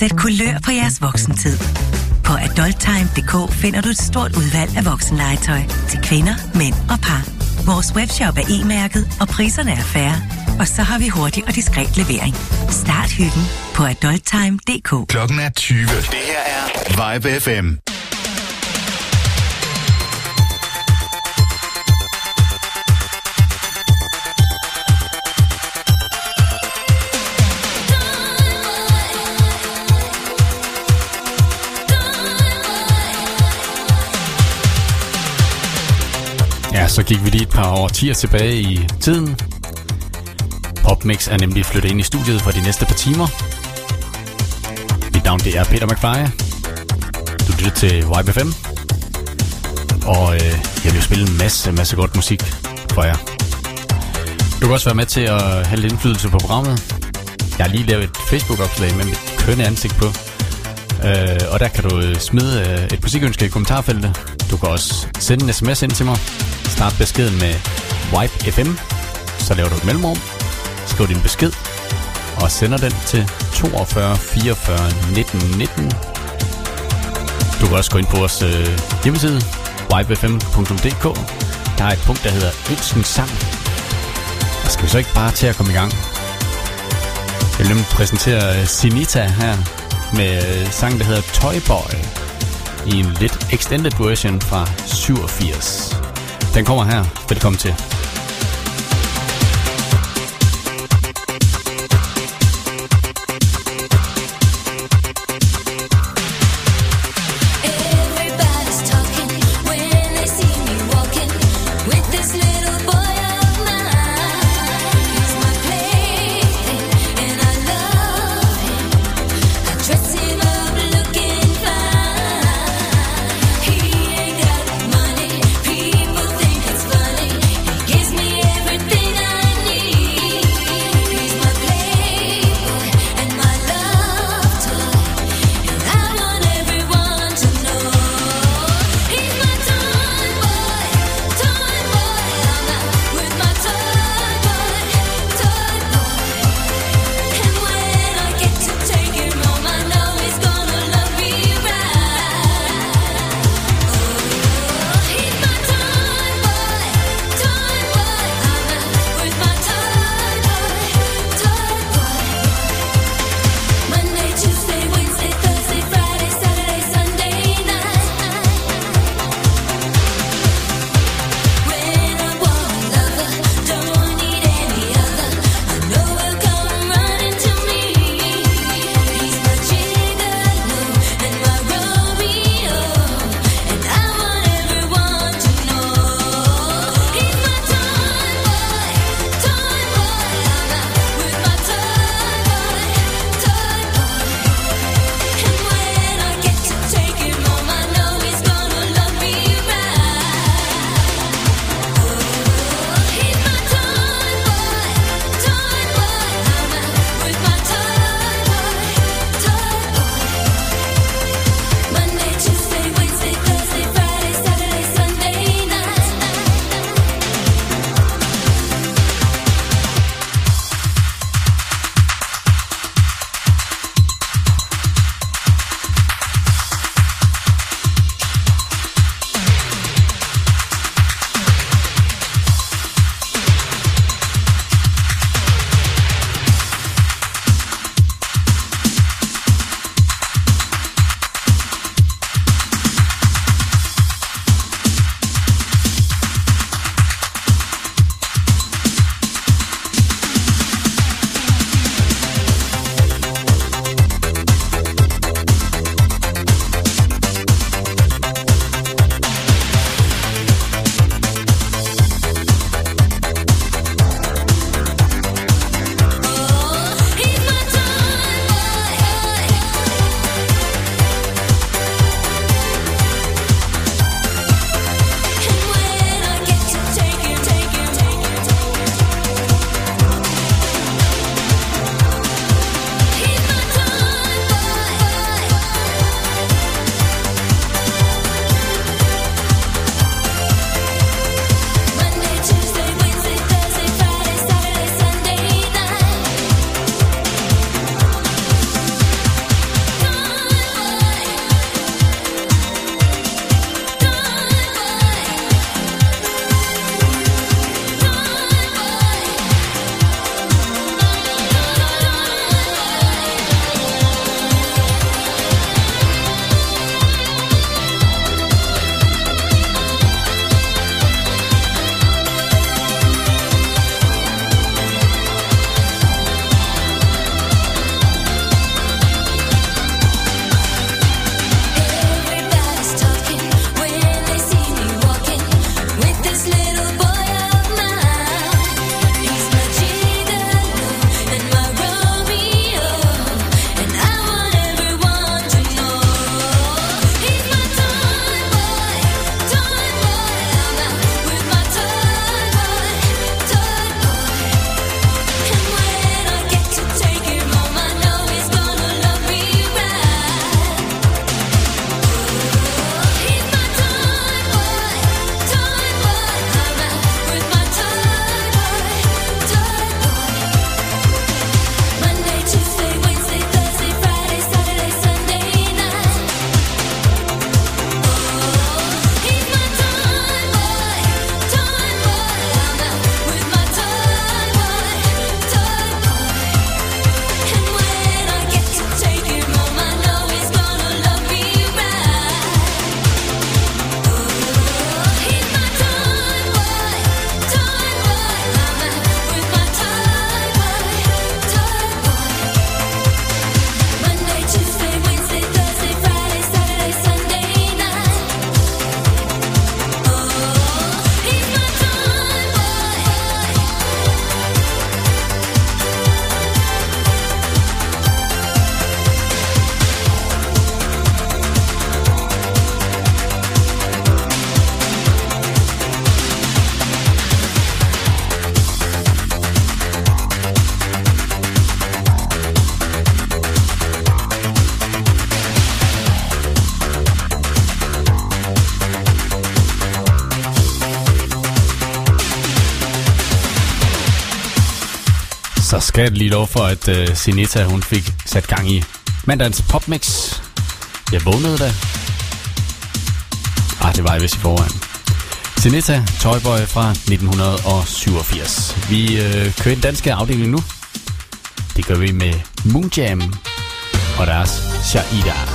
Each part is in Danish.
Sæt kulør på jeres voksentid. På adulttime.dk finder du et stort udvalg af voksenlegetøj til kvinder, mænd og par. Vores webshop er e-mærket, og priserne er færre. Og så har vi hurtig og diskret levering. Start hyggen på adulttime.dk. Klokken er 20. Det her er Vibe FM. Ja, så gik vi lige et par årtier tilbage i tiden. Popmix er nemlig flyttet ind i studiet for de næste par timer. Mit navn det er Peter McFly. Du lytter til YBFM. Og øh, jeg vil spille en masse, masse godt musik for jer. Du kan også være med til at have lidt indflydelse på programmet. Jeg har lige lavet et Facebook-opslag med mit kønne ansigt på. Øh, og der kan du øh, smide øh, et musikønske i kommentarfeltet. Du kan også sende en sms ind til mig starte beskeden med Wipe FM. Så laver du et mellemrum. Skriv din besked. Og sender den til 42 44 19 19. Du kan også gå ind på vores øh, hjemmeside wipefm.dk. Der er et punkt, der hedder Ønskens Sang. Og skal vi så ikke bare til at komme i gang? Jeg vil nemlig præsentere øh, Sinita her med øh, sang, der hedder Toy Boy i en lidt extended version fra 87. Den kommer her. Velkommen til. Skal jeg lige lov for, at uh, Sinita, hun fik sat gang i mandagens popmix. Jeg vågnede da. Ah, det var jeg vist i forvejen. Sinita, Toyboy fra 1987. Vi øh, kører den danske afdeling nu. Det gør vi med Moonjam og deres Shaida.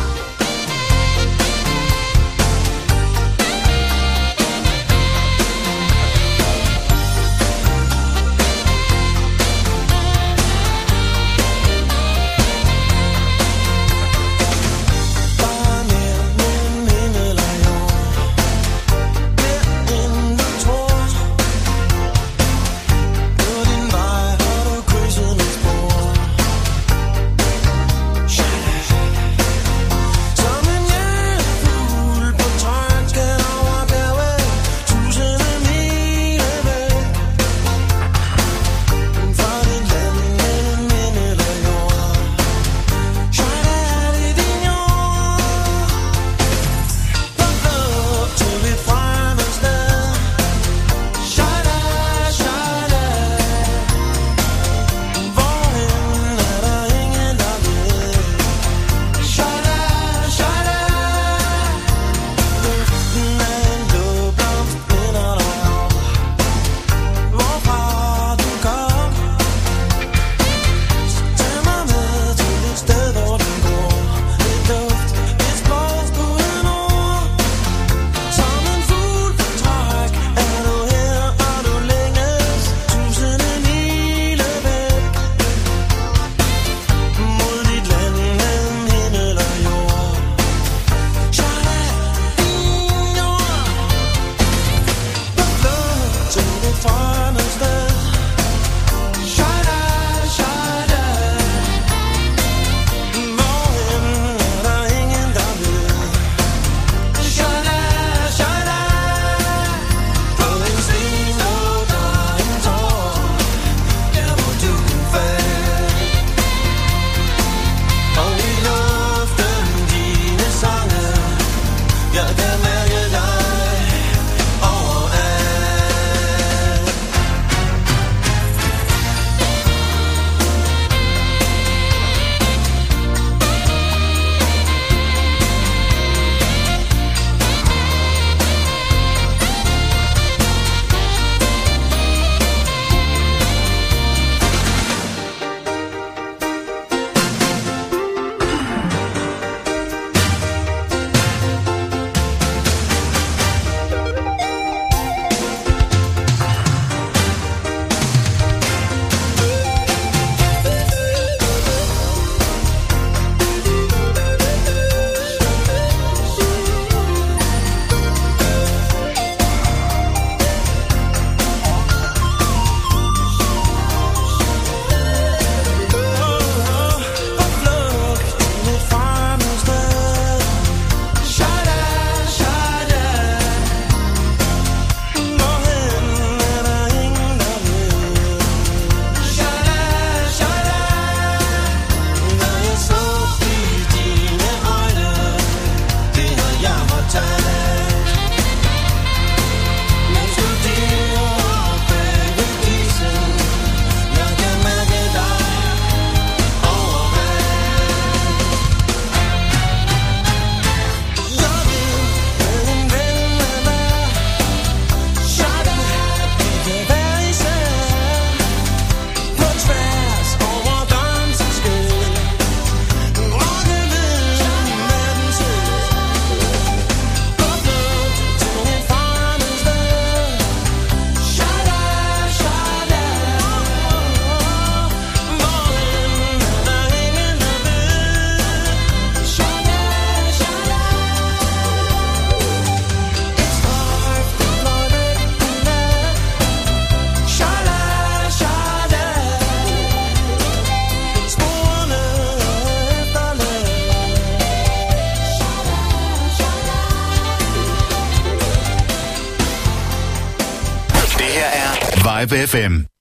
Live FM.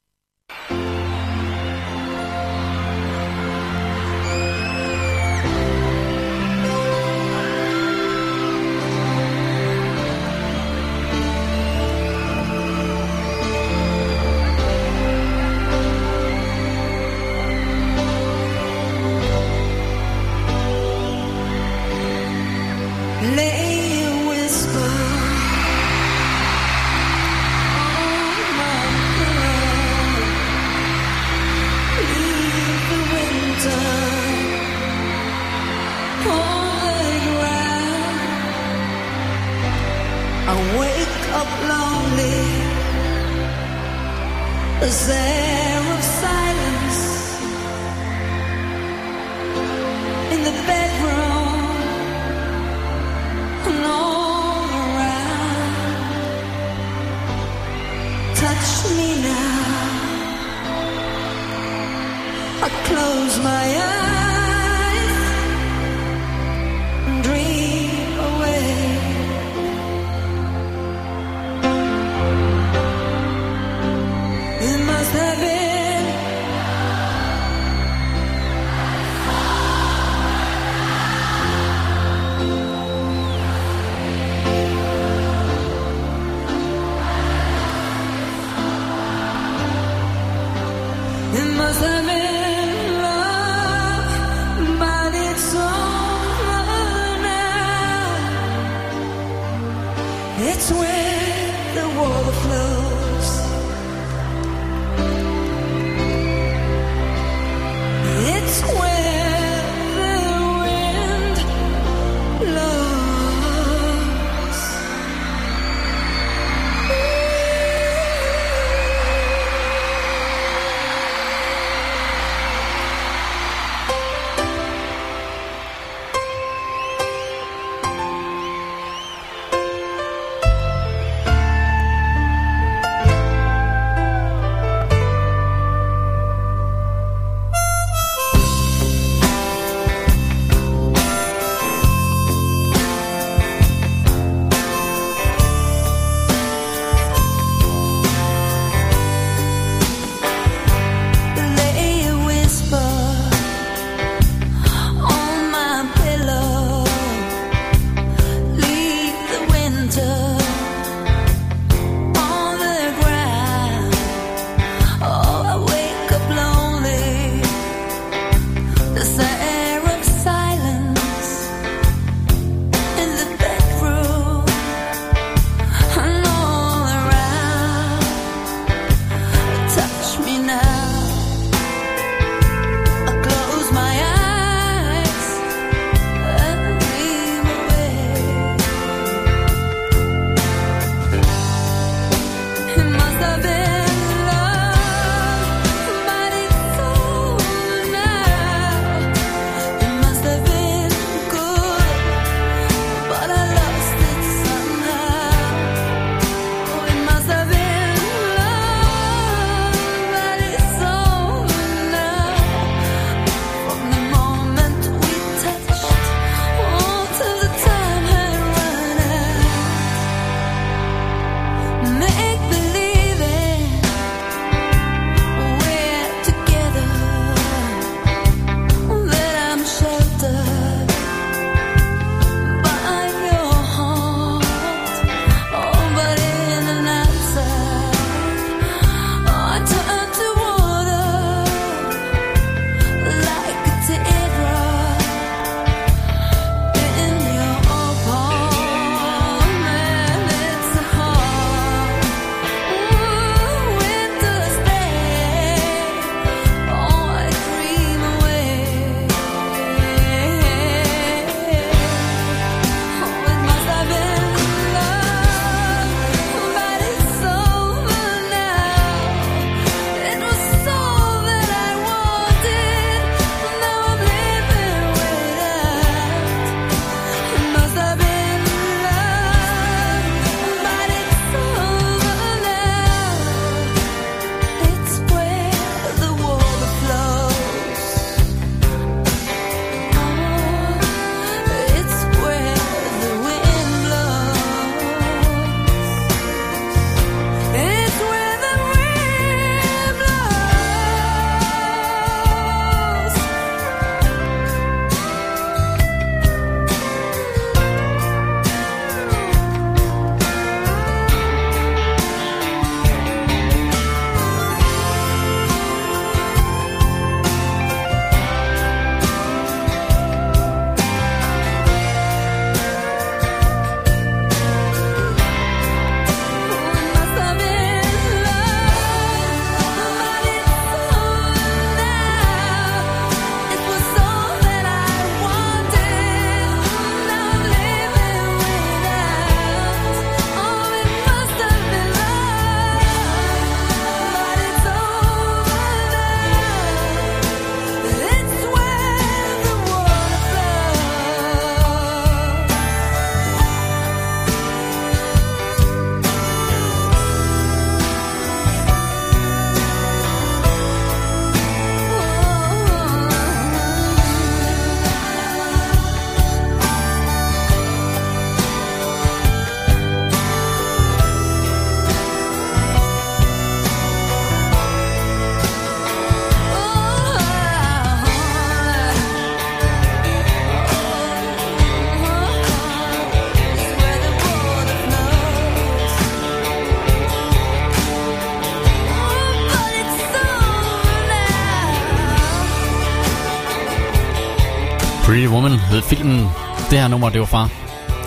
filmen. Det her nummer, det var fra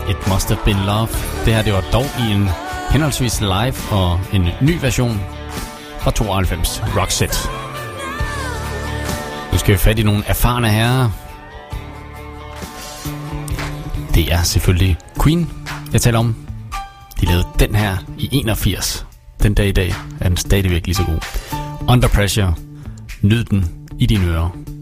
It Must Have Been Love. Det her, det var dog i en henholdsvis live og en ny version fra 92, Rockset. Nu skal vi fat i nogle erfarne herrer. Det er selvfølgelig Queen, jeg taler om. De lavede den her i 81. Den dag i dag er den stadigvæk lige så god. Under Pressure. Nyd den i dine ører.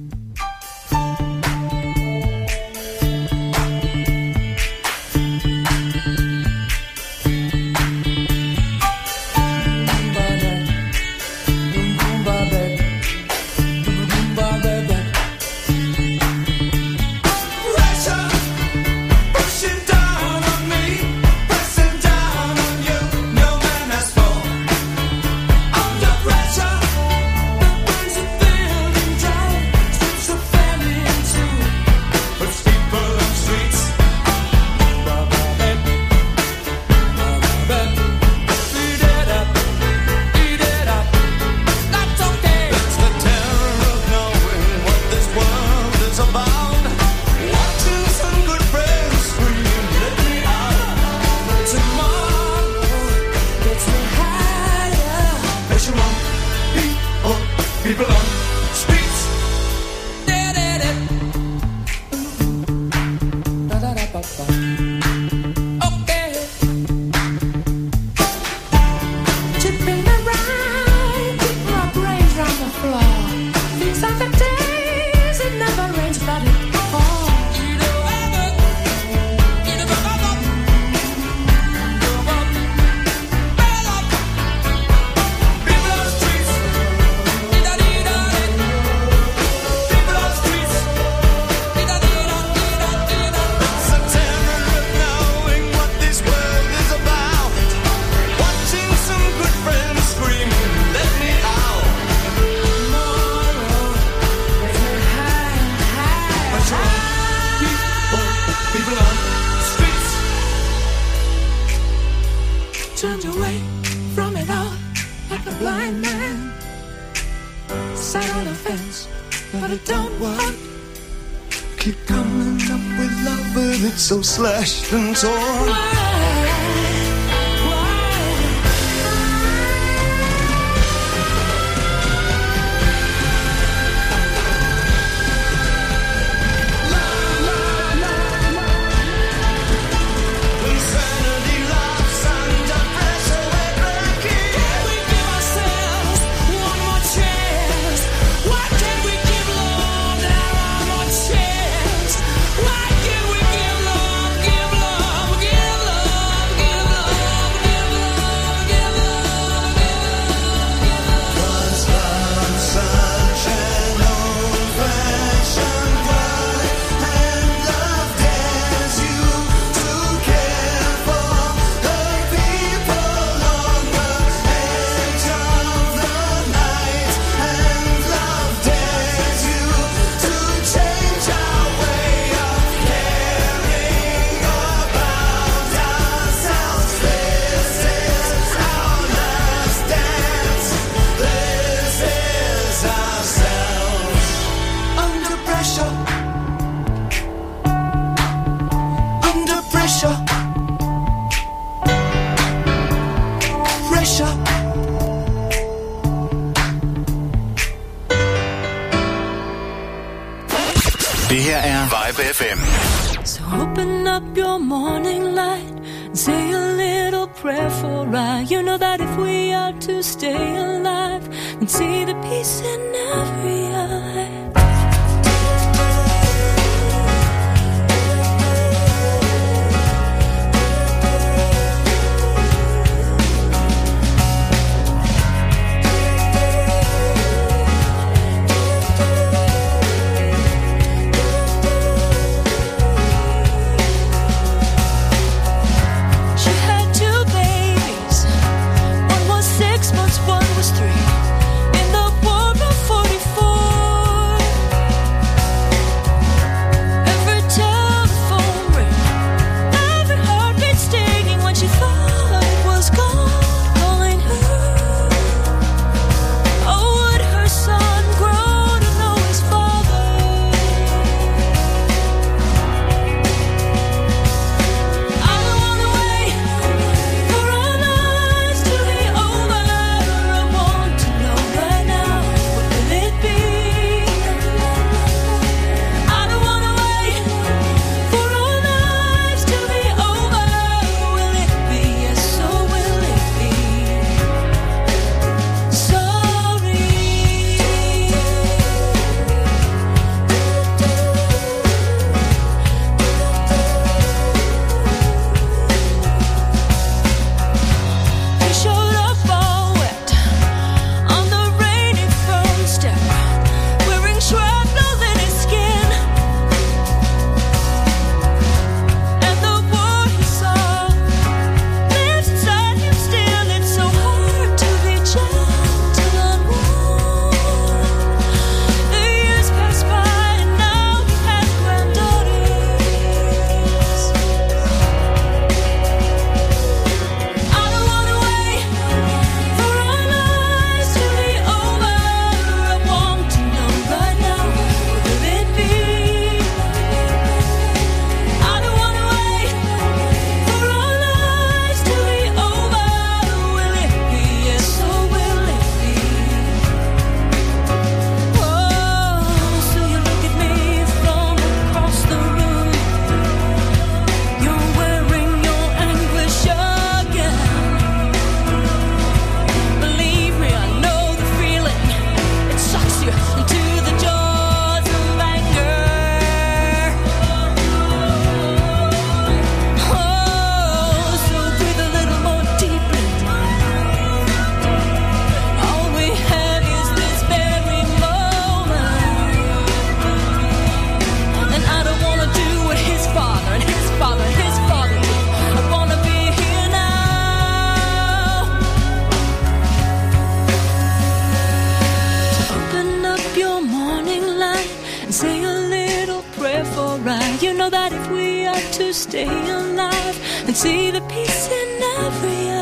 Stay alive and see the peace in every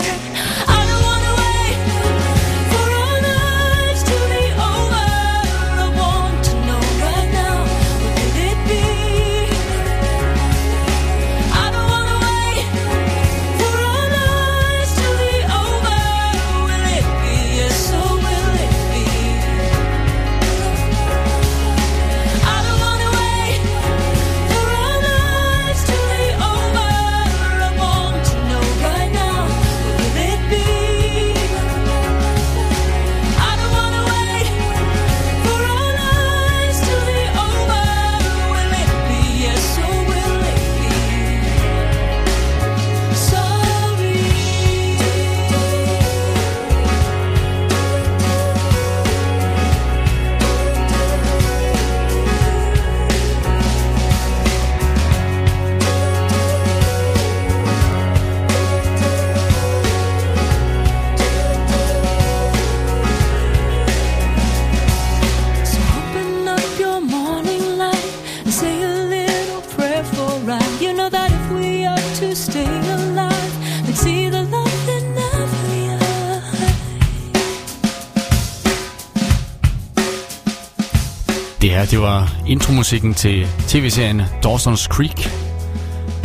intromusikken til tv-serien Dawson's Creek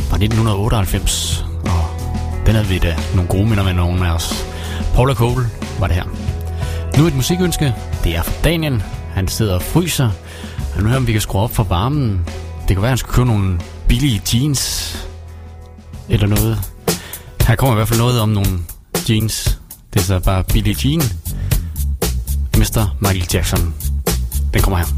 fra 1998. Og den havde vi da nogle gode minder med nogen af os. Paula Cole var det her. Nu et musikønske. Det er fra Daniel. Han sidder og fryser. Og nu hører om vi kan skrue op for varmen. Det kan være, at han skal købe nogle billige jeans. Eller noget. Her kommer i hvert fald noget om nogle jeans. Det er så bare Billie Jean. Mr. Michael Jackson. Den kommer her.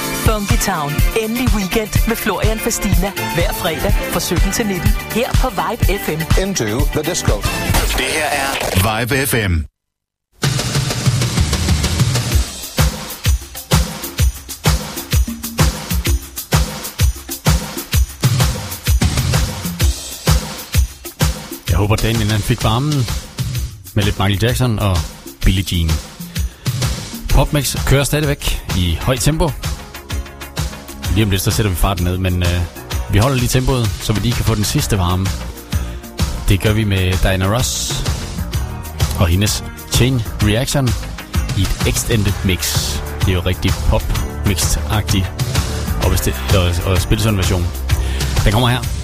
Funky Town. Endelig weekend med Florian Fastina. Hver fredag fra 17 til 19. Her på Vibe FM. Into the disco. Det her er Vibe FM. Jeg håber, Daniel han fik varmen med lidt Michael Jackson og Billie Jean. Popmix kører stadigvæk i højt tempo. Lige om lidt, så sætter vi farten ned, men øh, vi holder lige tempoet, så vi lige kan få den sidste varme. Det gør vi med Diana Ross og hendes Chain Reaction i et extended mix. Det er jo rigtig pop mixed agtigt og, og, og spille sådan en version. Den kommer her.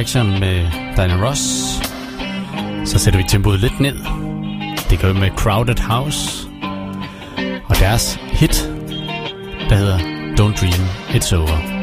Action med Diana Ross. Så sætter vi tempoet lidt ned. Det gør vi med Crowded House. Og deres hit, der hedder Don't Dream It's Over.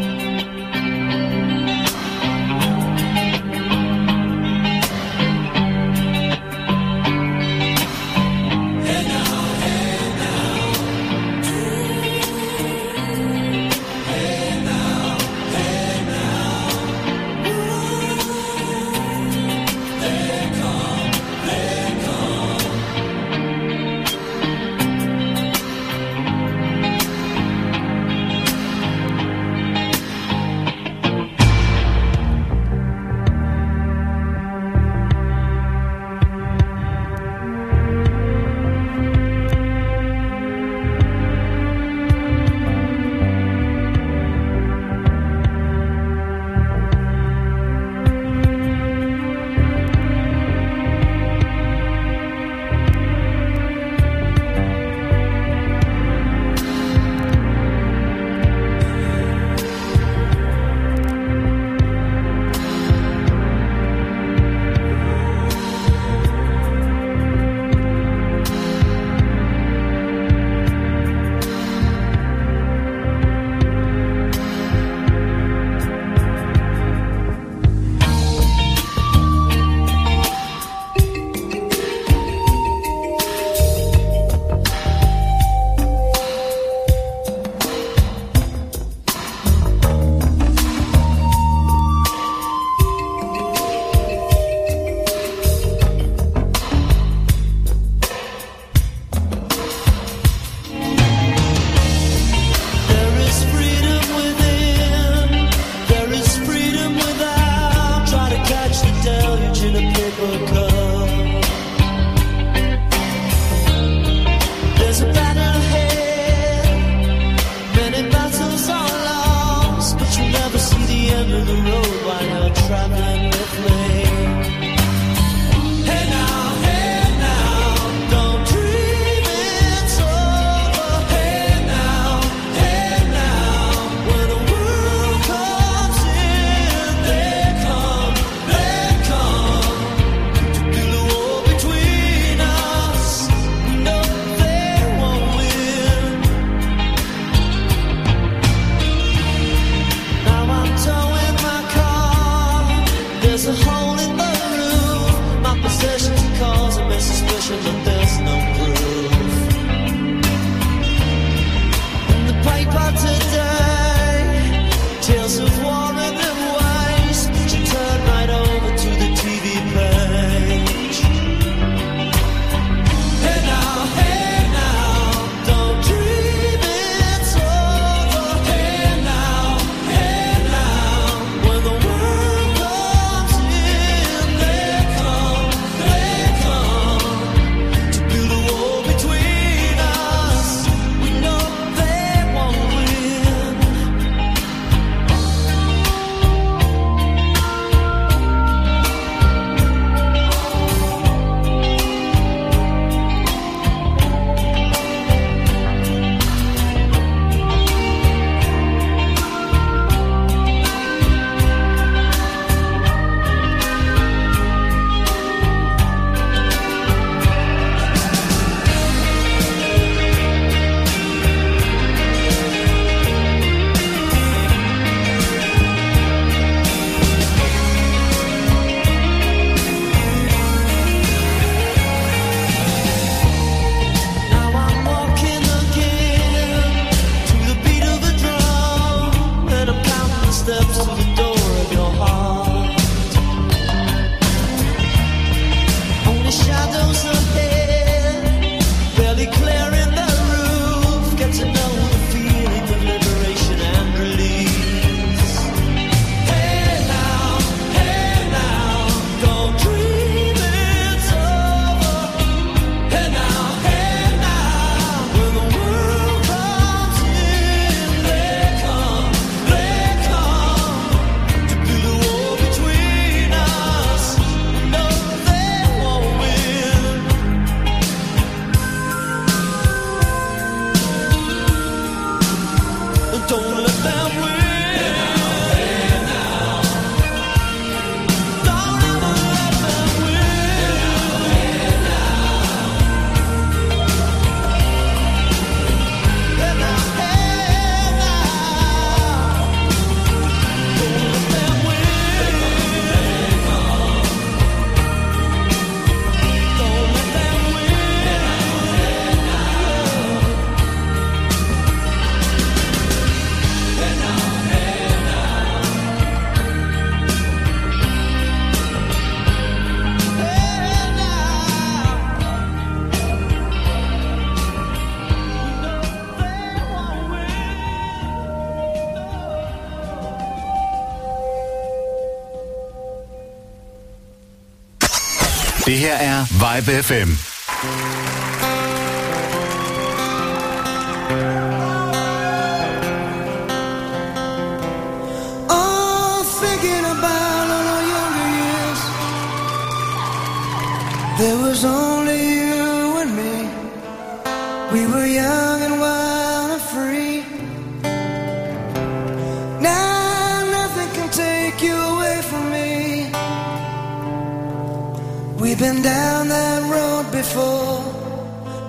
MDR Vibe FM.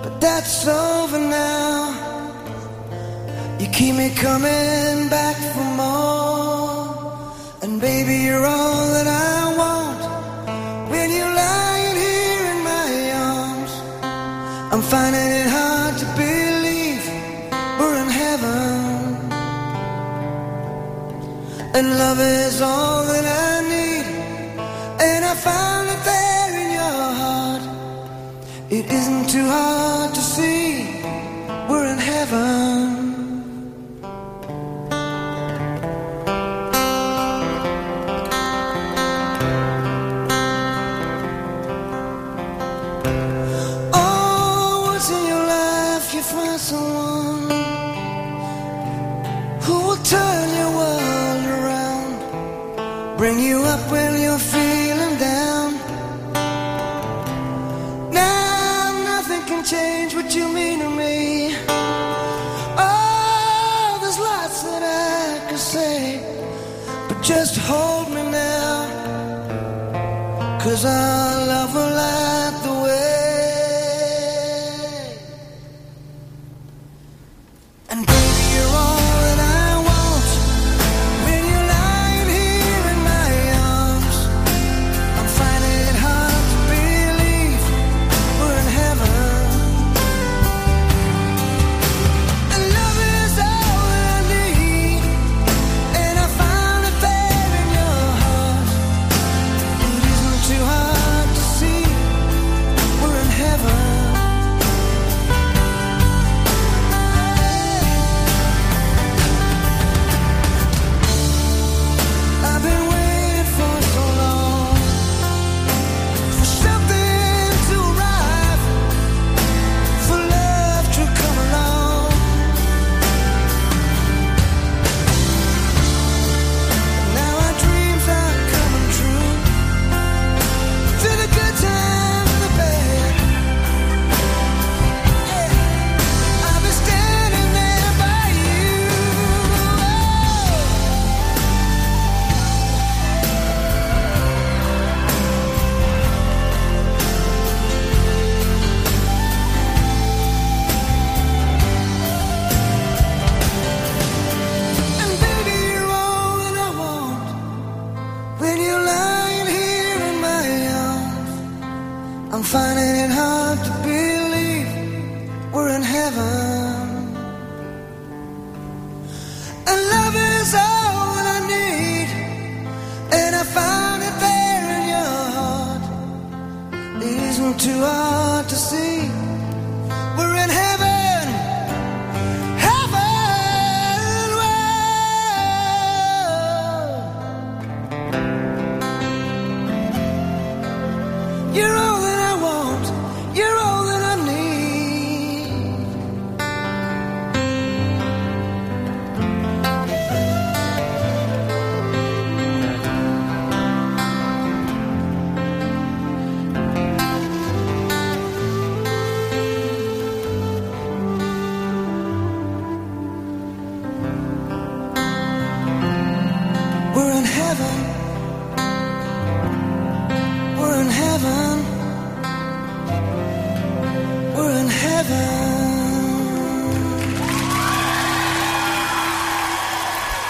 but that's over now. You keep me coming back for more, and baby, you're all that I want. When you're lying here in my arms, I'm finding it hard to believe we're in heaven, and love is all that I. isn't too hard to see.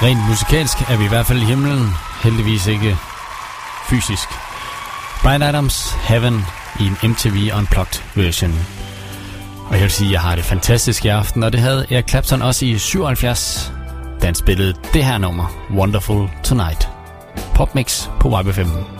Rent musikalsk er vi i hvert fald i himlen, heldigvis ikke fysisk. Brian Adams Heaven i en MTV Unplugged version. Og jeg vil sige, at jeg har det fantastisk i aften, og det havde Eric Clapton også i 77, da han spillede det her nummer, Wonderful Tonight. Popmix på YB15.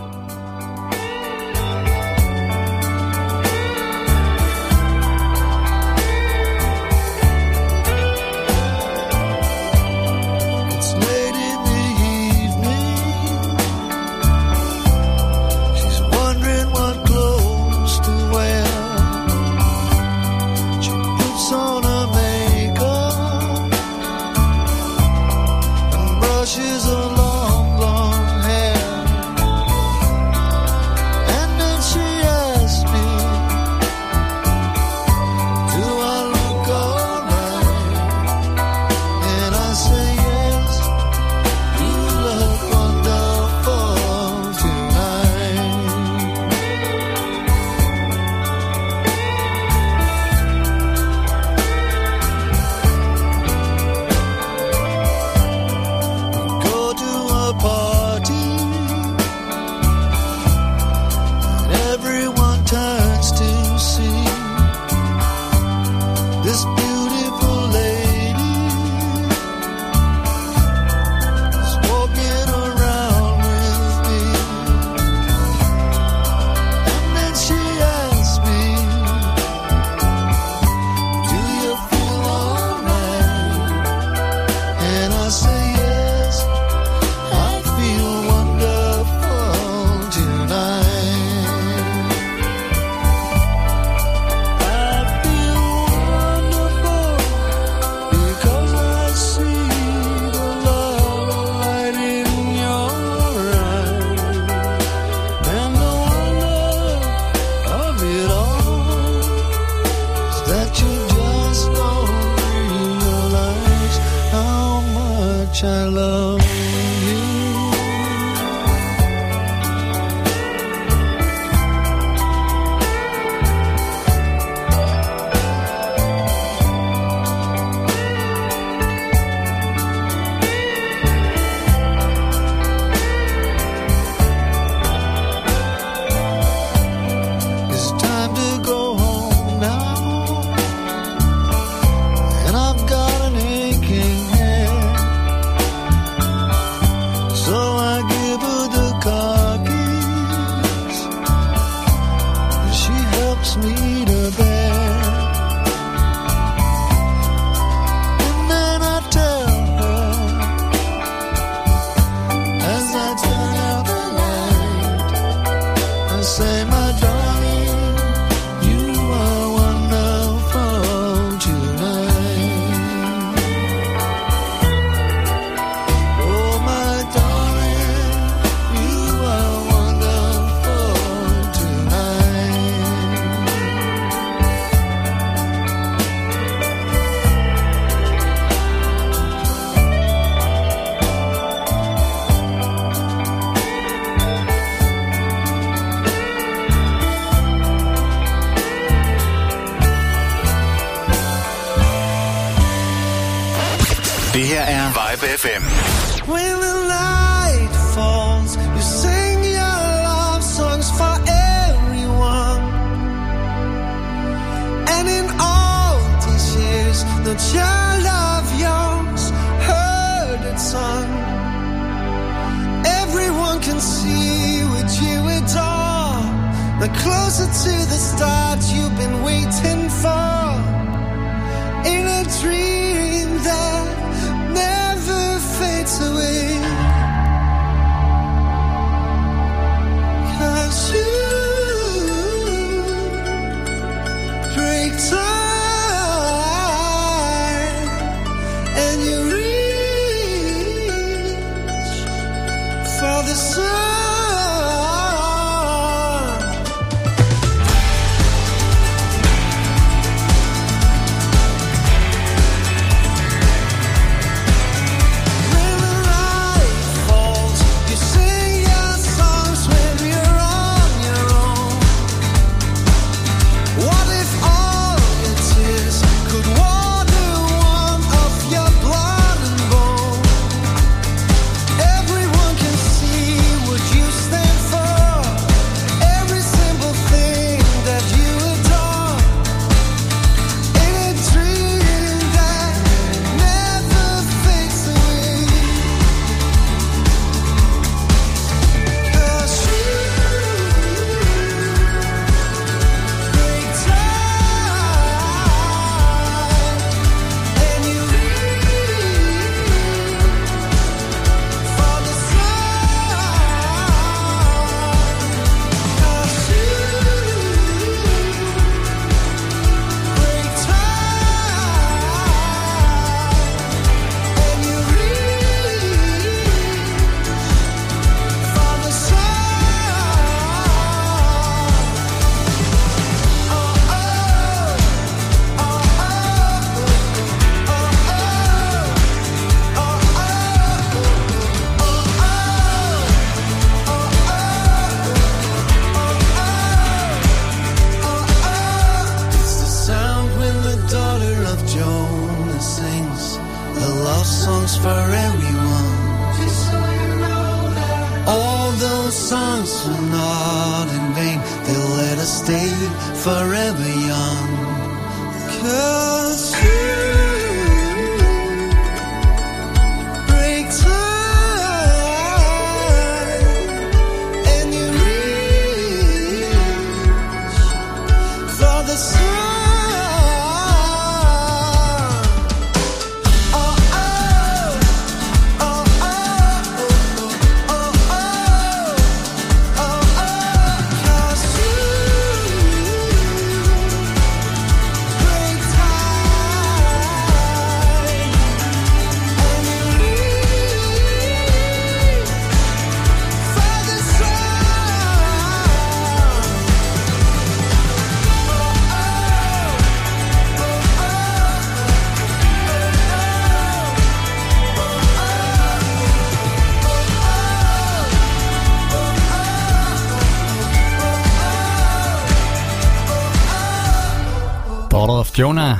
Jonah,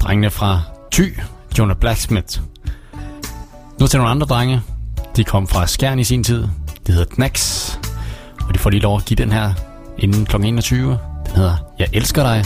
drengene fra Ty, Jonah Blacksmith. Nu til nogle andre drenge. De kom fra Skjern i sin tid. Det hedder Knax. Og de får lige lov at give den her inden kl. 21. Den hedder Jeg elsker dig.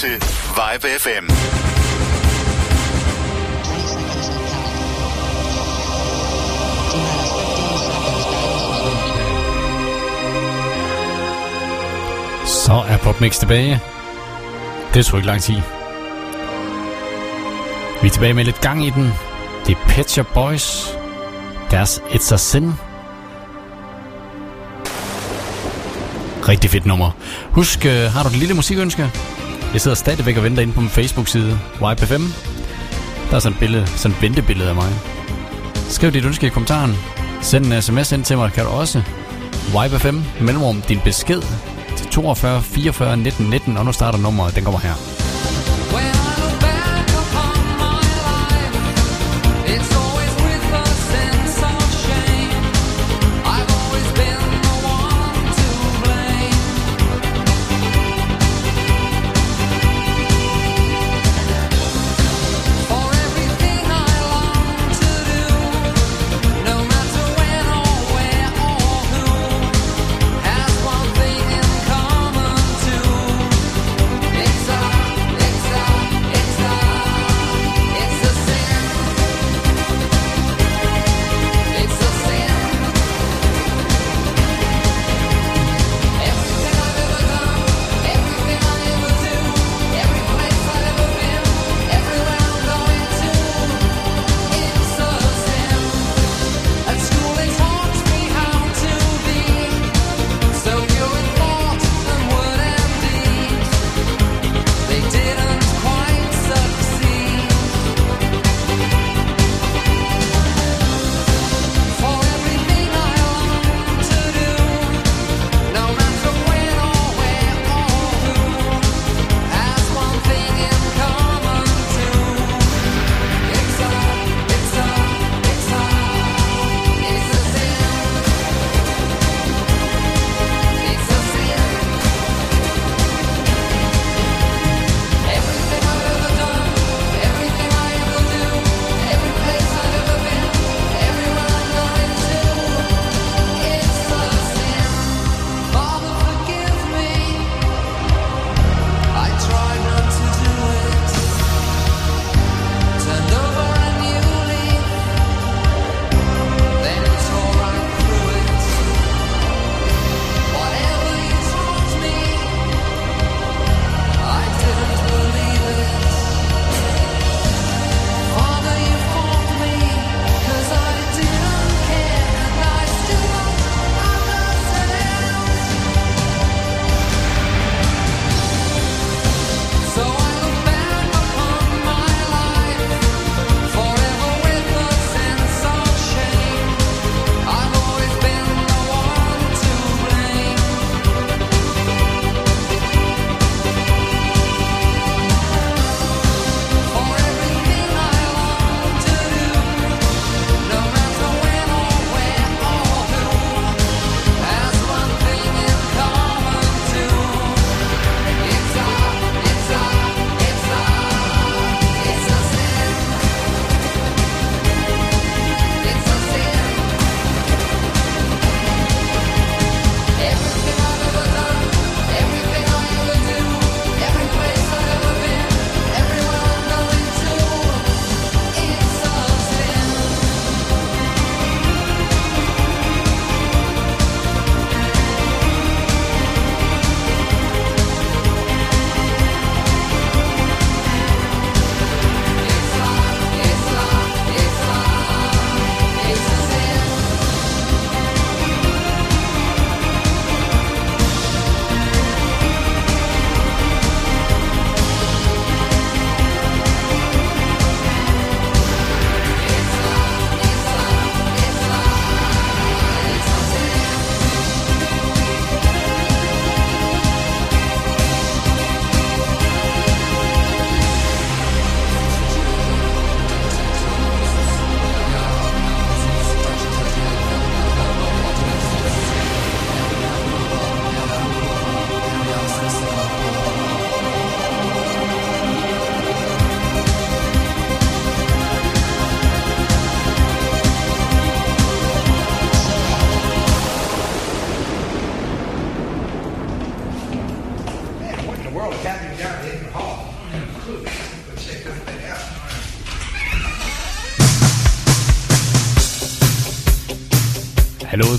Til Vibe FM. Så er PopMix tilbage. Det tog ikke lang tid. Vi er tilbage med lidt gang i den. Det er Pet Shop Boys. Deres It's a Sin. Rigtig fedt nummer. Husk, øh, har du et lille musikønske? Jeg sidder stadigvæk og venter inde på min Facebook-side, YPFM. Der er sådan et, billede, sådan et ventebillede af mig. Skriv dit ønske i kommentaren. Send en sms ind til mig, kan du også. YPFM, mellemrum, din besked til 42 44 19 19, og nu starter nummeret, den kommer her.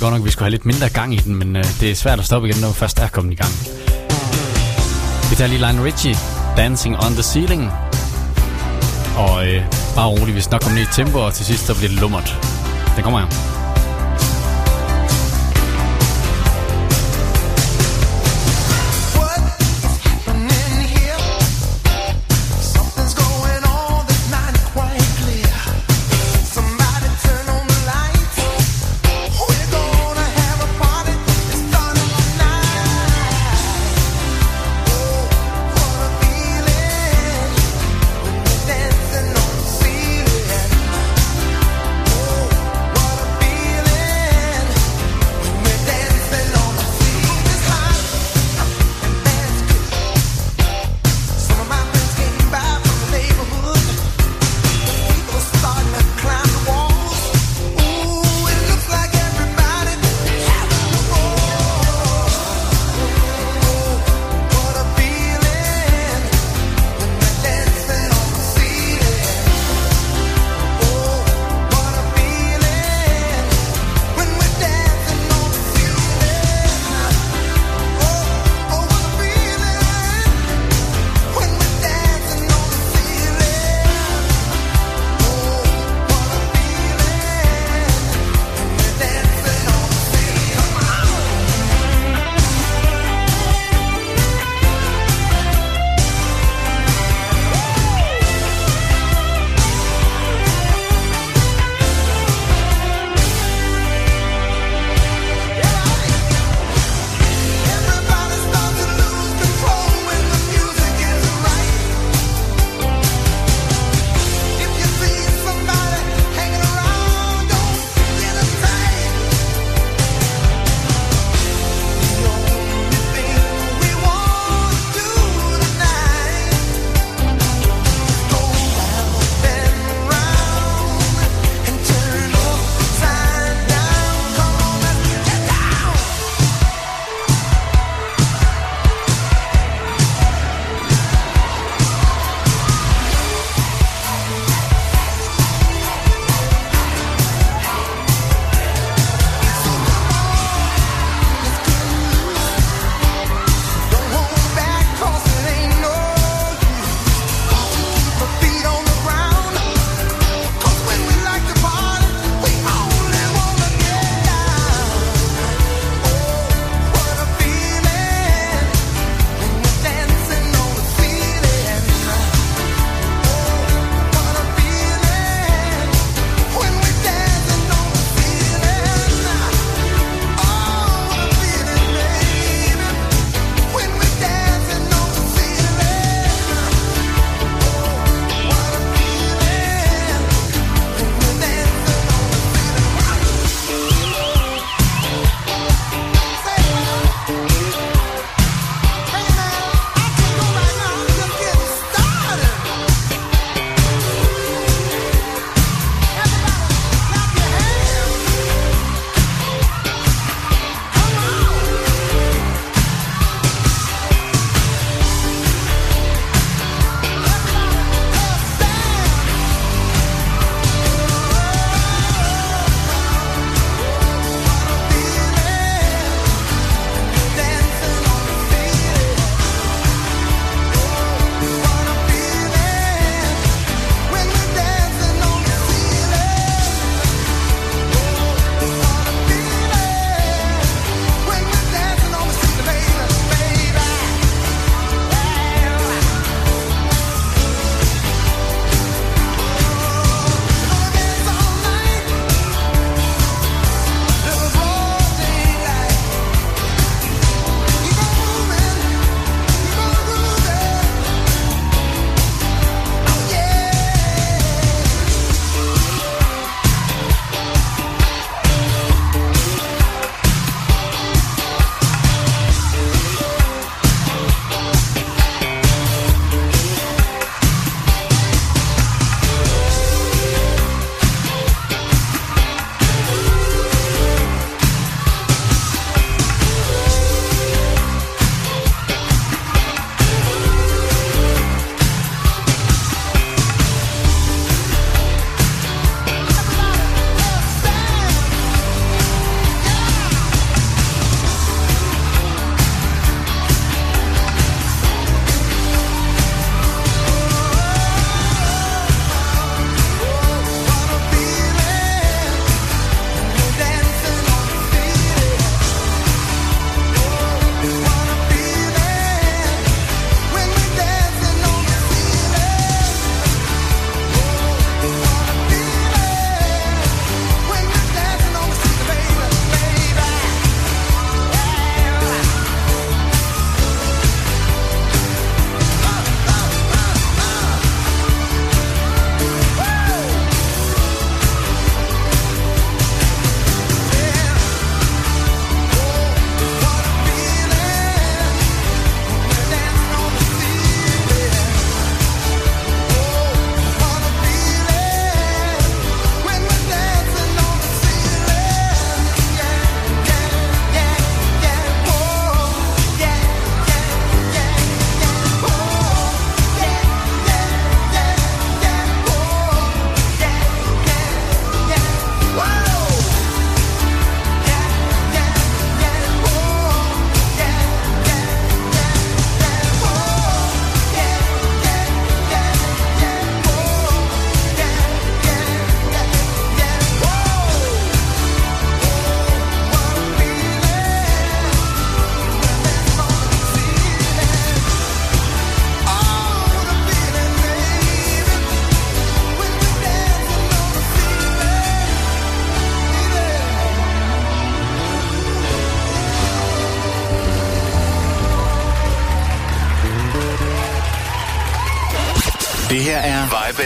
Godt nok, at vi skulle have lidt mindre gang i den, men øh, det er svært at stoppe igen, når vi først er kommet i gang. Vi tager lige Lionel Richie, Dancing on the Ceiling. Og øh, bare roligt, vi snakker om ned i tempo, og til sidst så bliver det lummert. Den kommer her.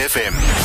FM.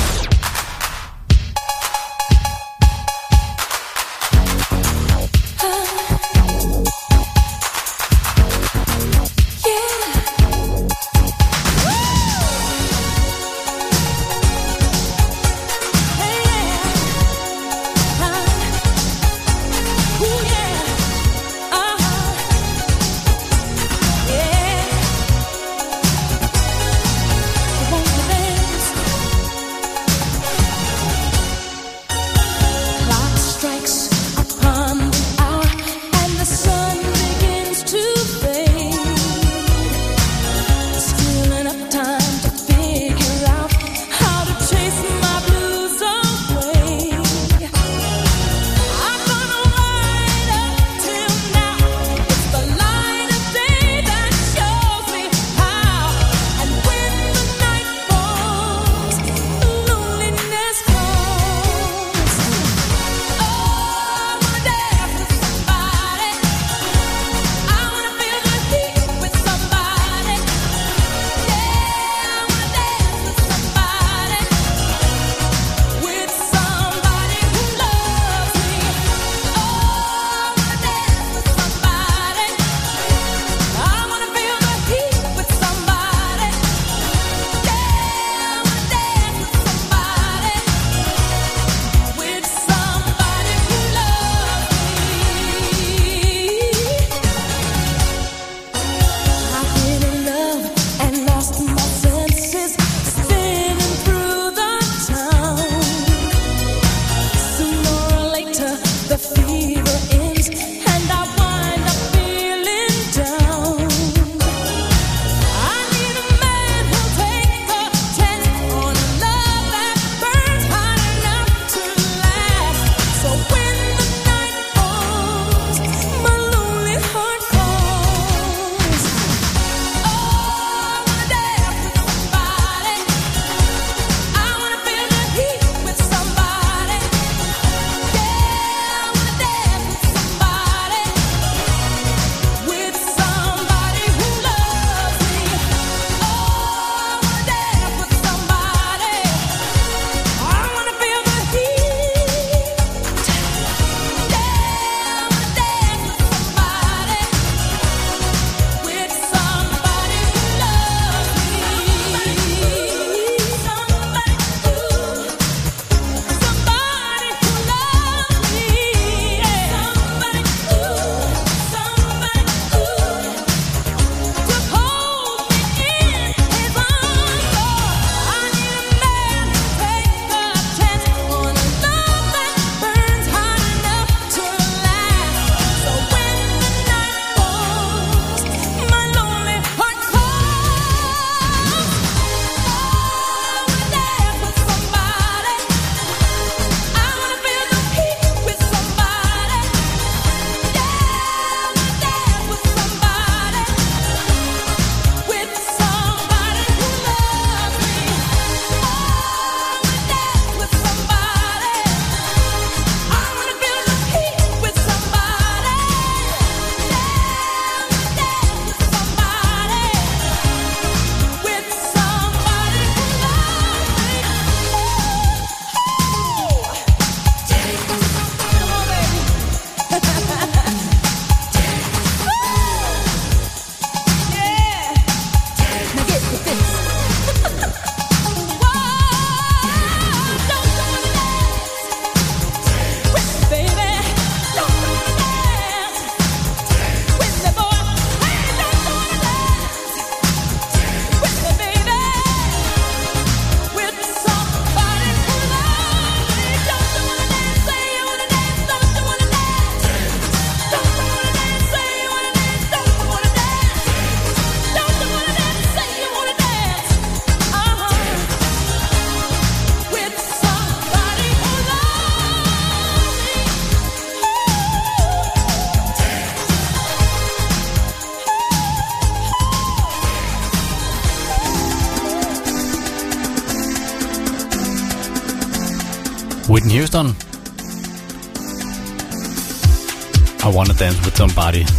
Dance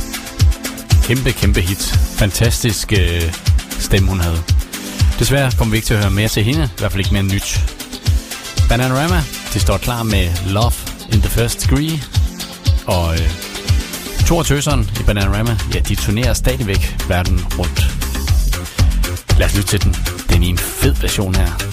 Kæmpe, kæmpe hit. Fantastisk øh, stemme, hun havde. Desværre kommer vi ikke til at høre mere til hende, i hvert fald ikke mere nyt. Bananarama, de står klar med Love in the First Degree, og øh, Thor af tøserne i Bananarama, ja, de turnerer stadigvæk verden rundt. Lad os lytte til den. Den er i en fed version her.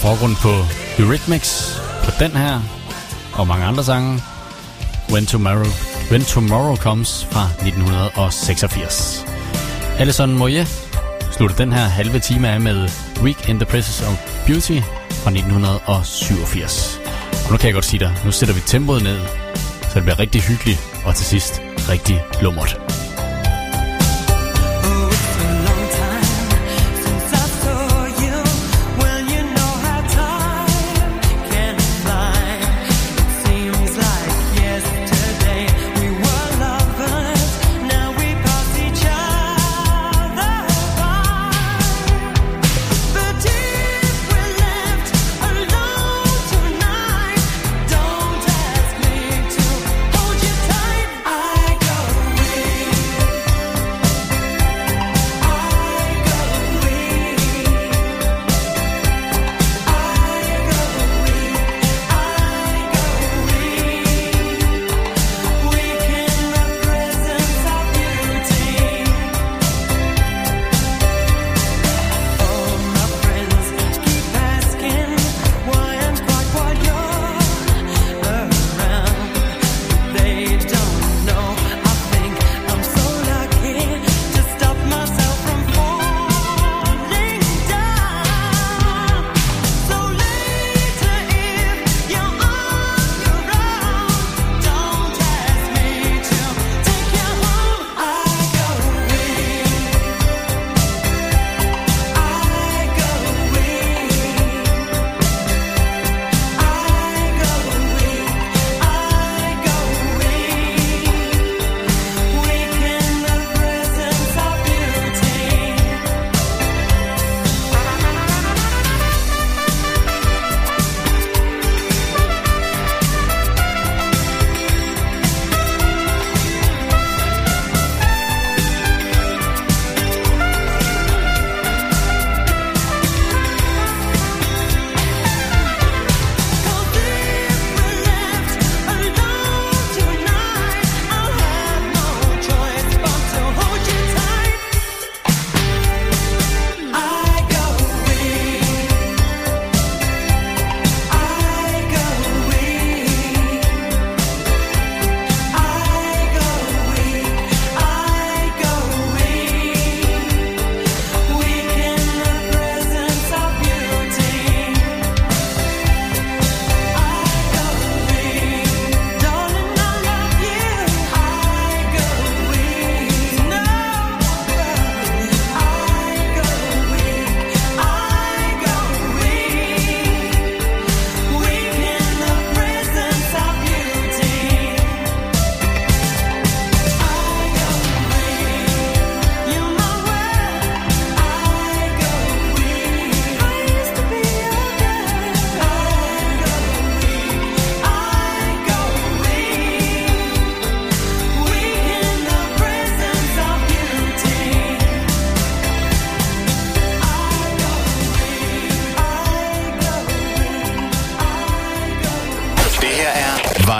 forgrunden på Eurythmics, på den her, og mange andre sange. When Tomorrow, When Tomorrow Comes fra 1986. Alison Moye slutter den her halve time af med Week in the Presence of Beauty fra 1987. Og nu kan jeg godt sige dig, nu sætter vi tempoet ned, så det bliver rigtig hyggeligt og til sidst rigtig lummert.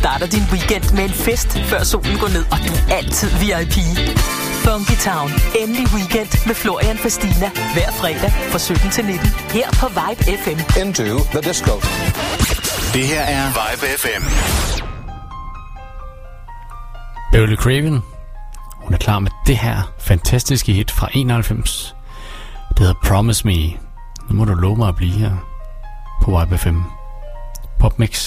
Starter din weekend med en fest, før solen går ned, og du er altid VIP. Funky Town. Endelig weekend med Florian Fastina. Hver fredag fra 17 til 19. Her på Vibe FM. Into the disco. Det her er Vibe FM. Beverly Craven. Hun er klar med det her fantastiske hit fra 91. Det hedder Promise Me. Nu må du love mig at blive her på Vibe FM. Popmix.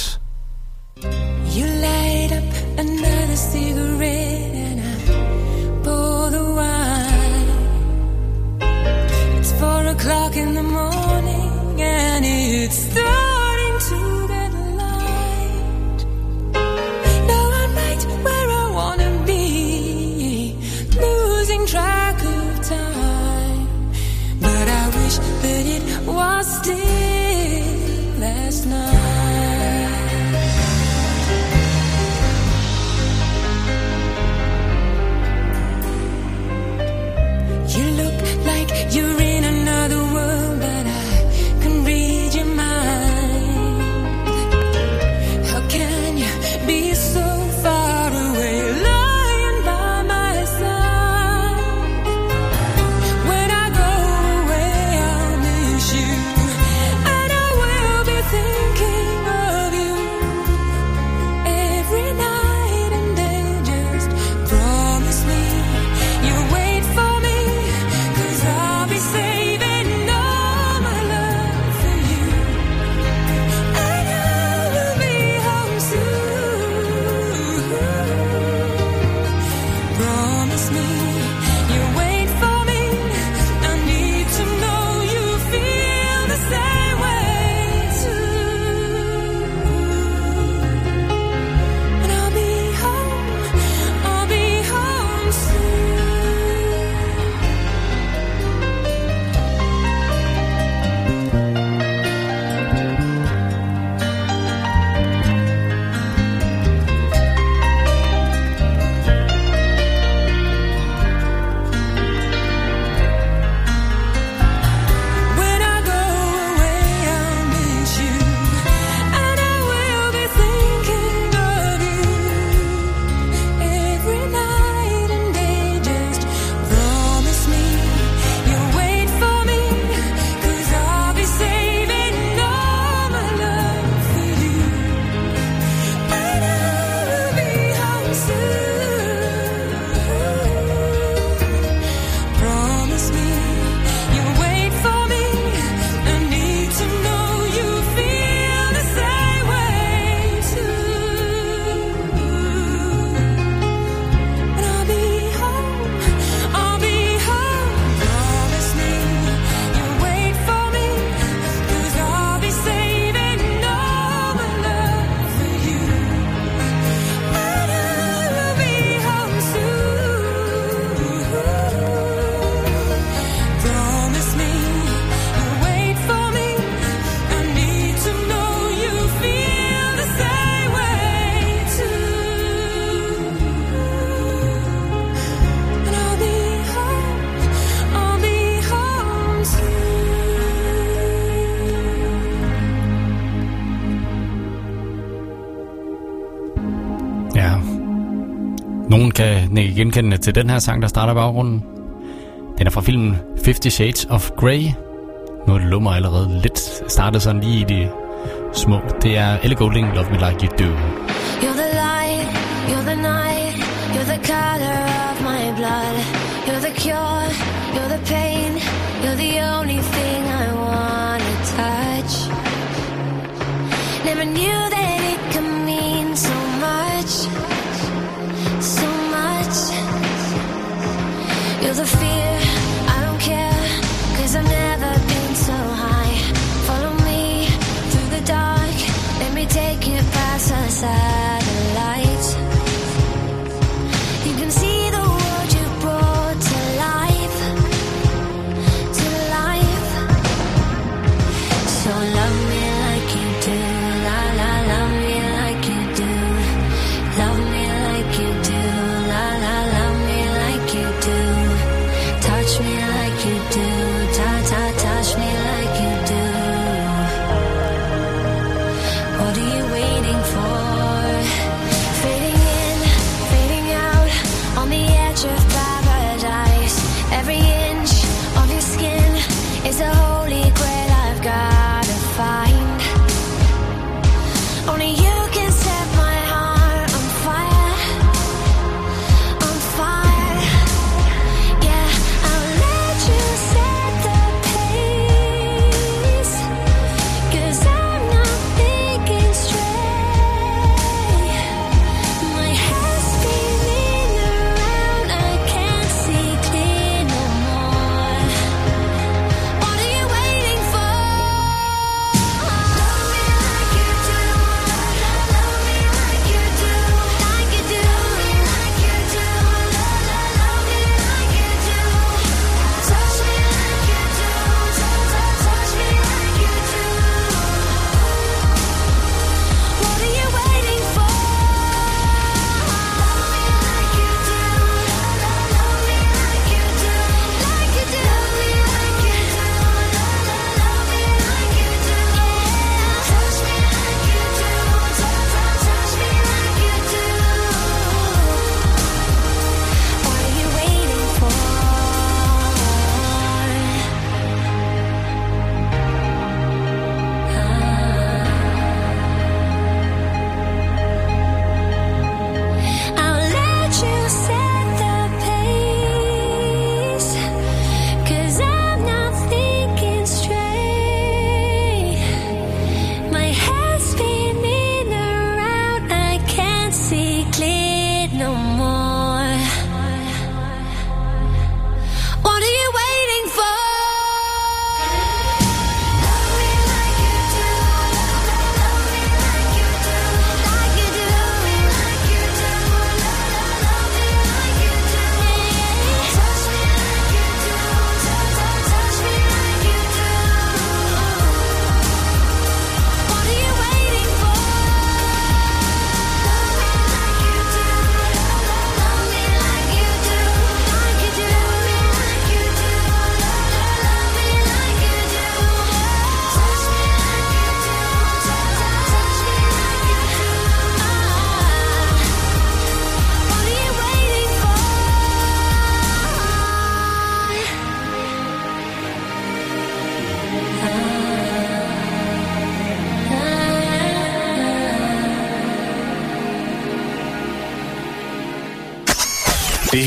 Genkendende til den her sang, der starter baggrunden. Den er fra filmen 50 Shades of Grey. Nu er det lummer allerede lidt startet sådan lige i det små. Det er Ellie Goulding, Love Me Like You Do. You're the light, you're the night, you're the color of my blood. You're the cure, you're the pain, you're the only thing I wanna touch. Never knew that take you past the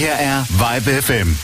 Det her er Vibe FM.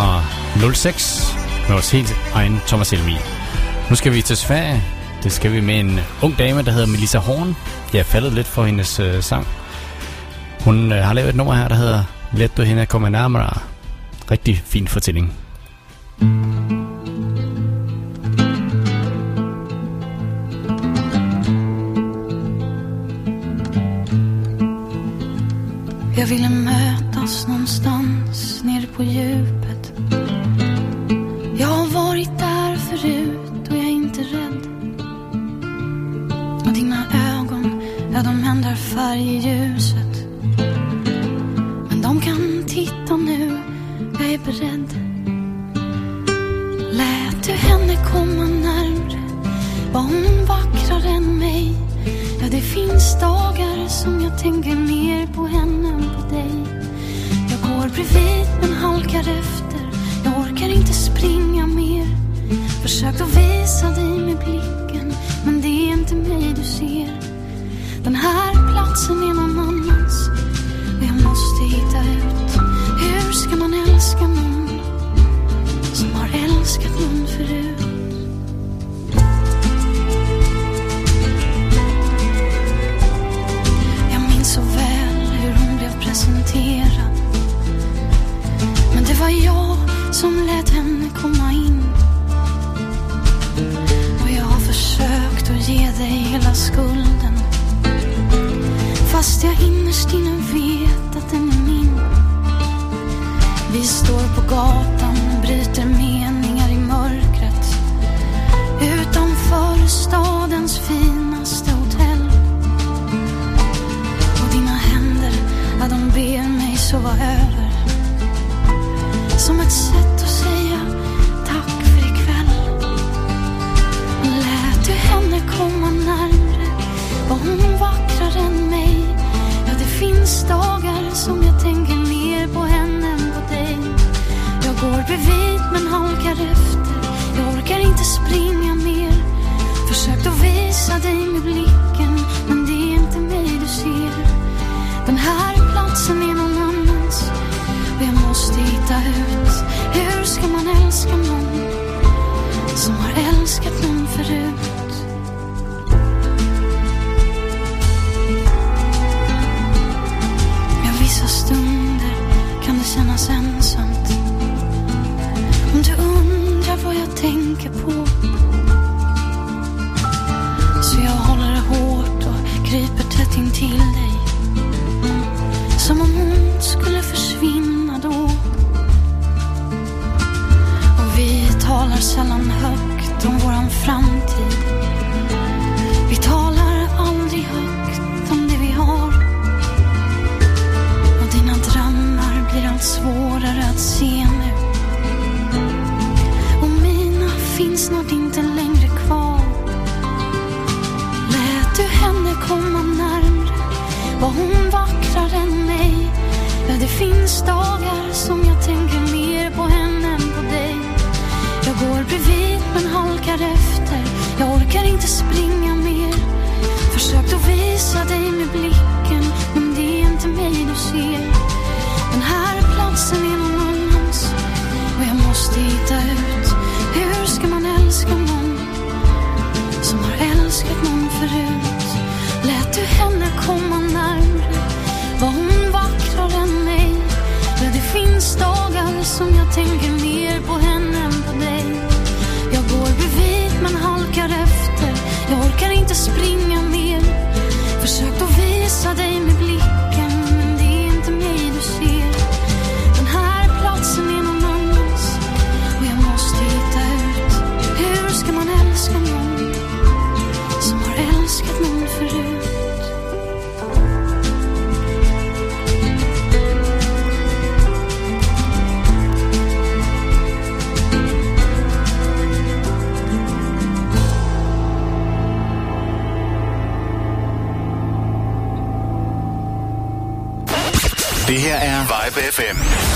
fra 06 med vores helt egen Thomas Helmi. Nu skal vi til Sverige. Det skal vi med en ung dame, der hedder Melissa Horn. Jeg er faldet lidt for hendes øh, sang. Hun øh, har lavet et nummer her, der hedder Let du hende komme nærmere. Rigtig fin fortælling. Mm. finns nog inte längre kvar. Lät du henne komma närmre? Var hon vackrare än mig? Ja, det finns dagar som jag tänker mer på henne än på dig. Jag går bredvid men halkar efter. Jag orkar inte springa mer. Försökt att visa dig med blicken Men det är inte mig du ser. Den här platsen är någon annans. Och jag måste hitta ut. förut lät du henne komma närmre. Var hon vackrare än mig? Ja, det finns dagar som jag tänker mer på henne än på dig. Jag går bredvid men halkar efter. Jag orkar inte springa mer. Försökt att visa dig med Vibe FM.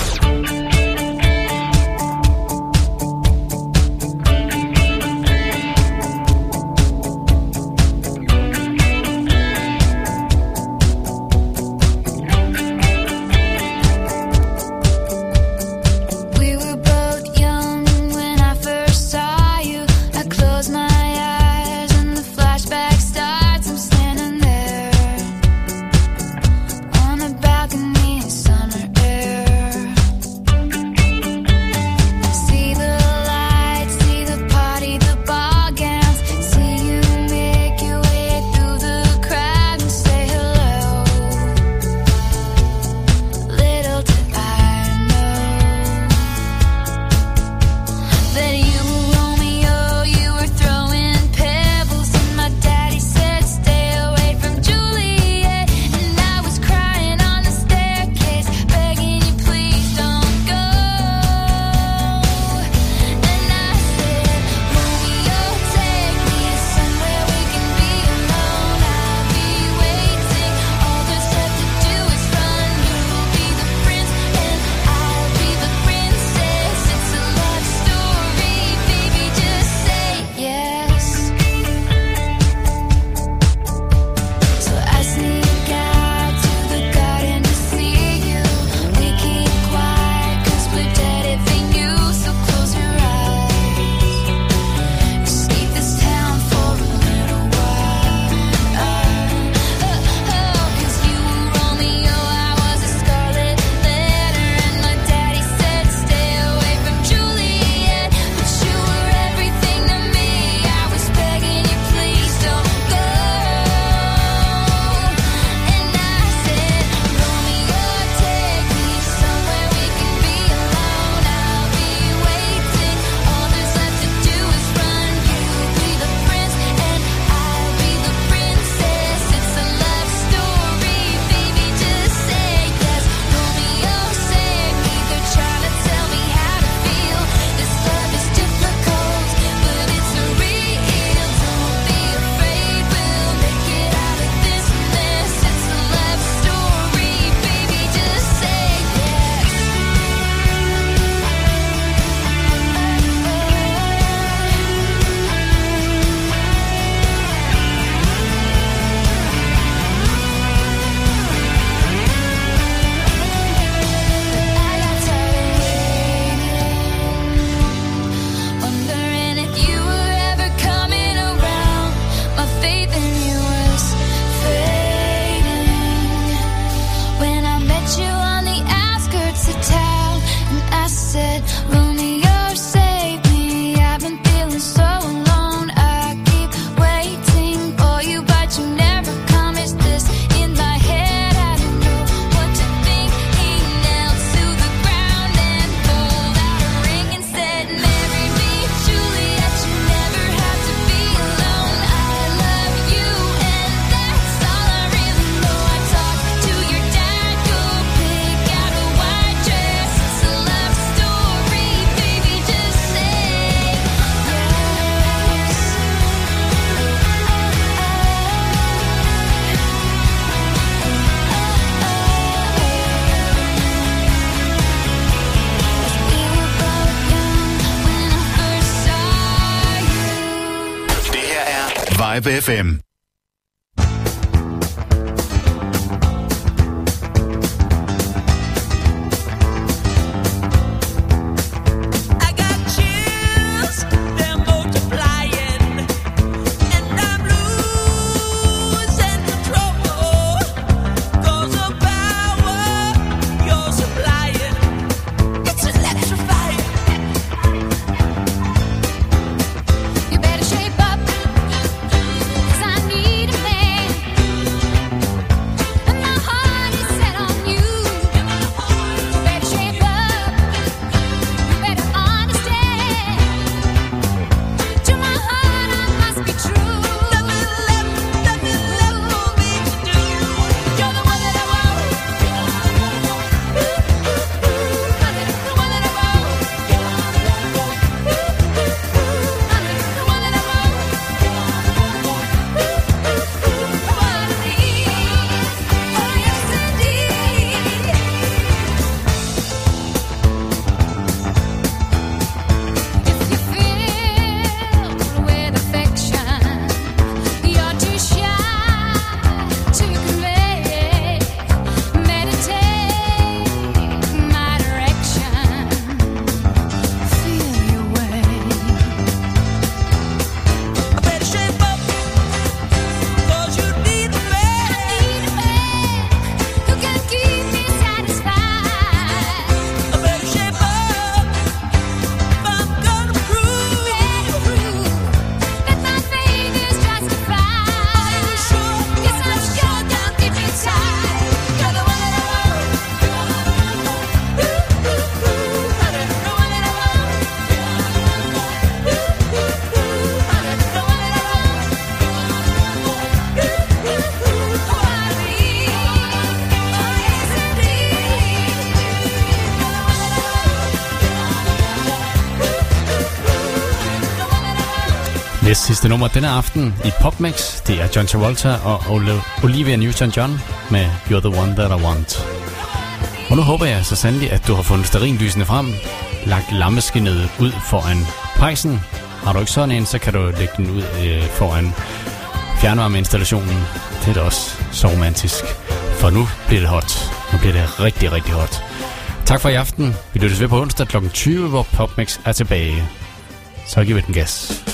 Tribe FM. næst sidste nummer denne aften i PopMix, det er John Travolta og Olivia Newton-John med You're the One That I Want. Og nu håber jeg så sandelig, at du har fundet sterinlysene frem, lagt lammeskinnet ud foran pejsen. Har du ikke sådan en, så kan du lægge den ud øh, foran fjernvarmeinstallationen. Det er da også så romantisk. For nu bliver det hot. Nu bliver det rigtig, rigtig hot. Tak for i aften. Vi lyttes ved på onsdag kl. 20, hvor PopMix er tilbage. Så giver vi den gas.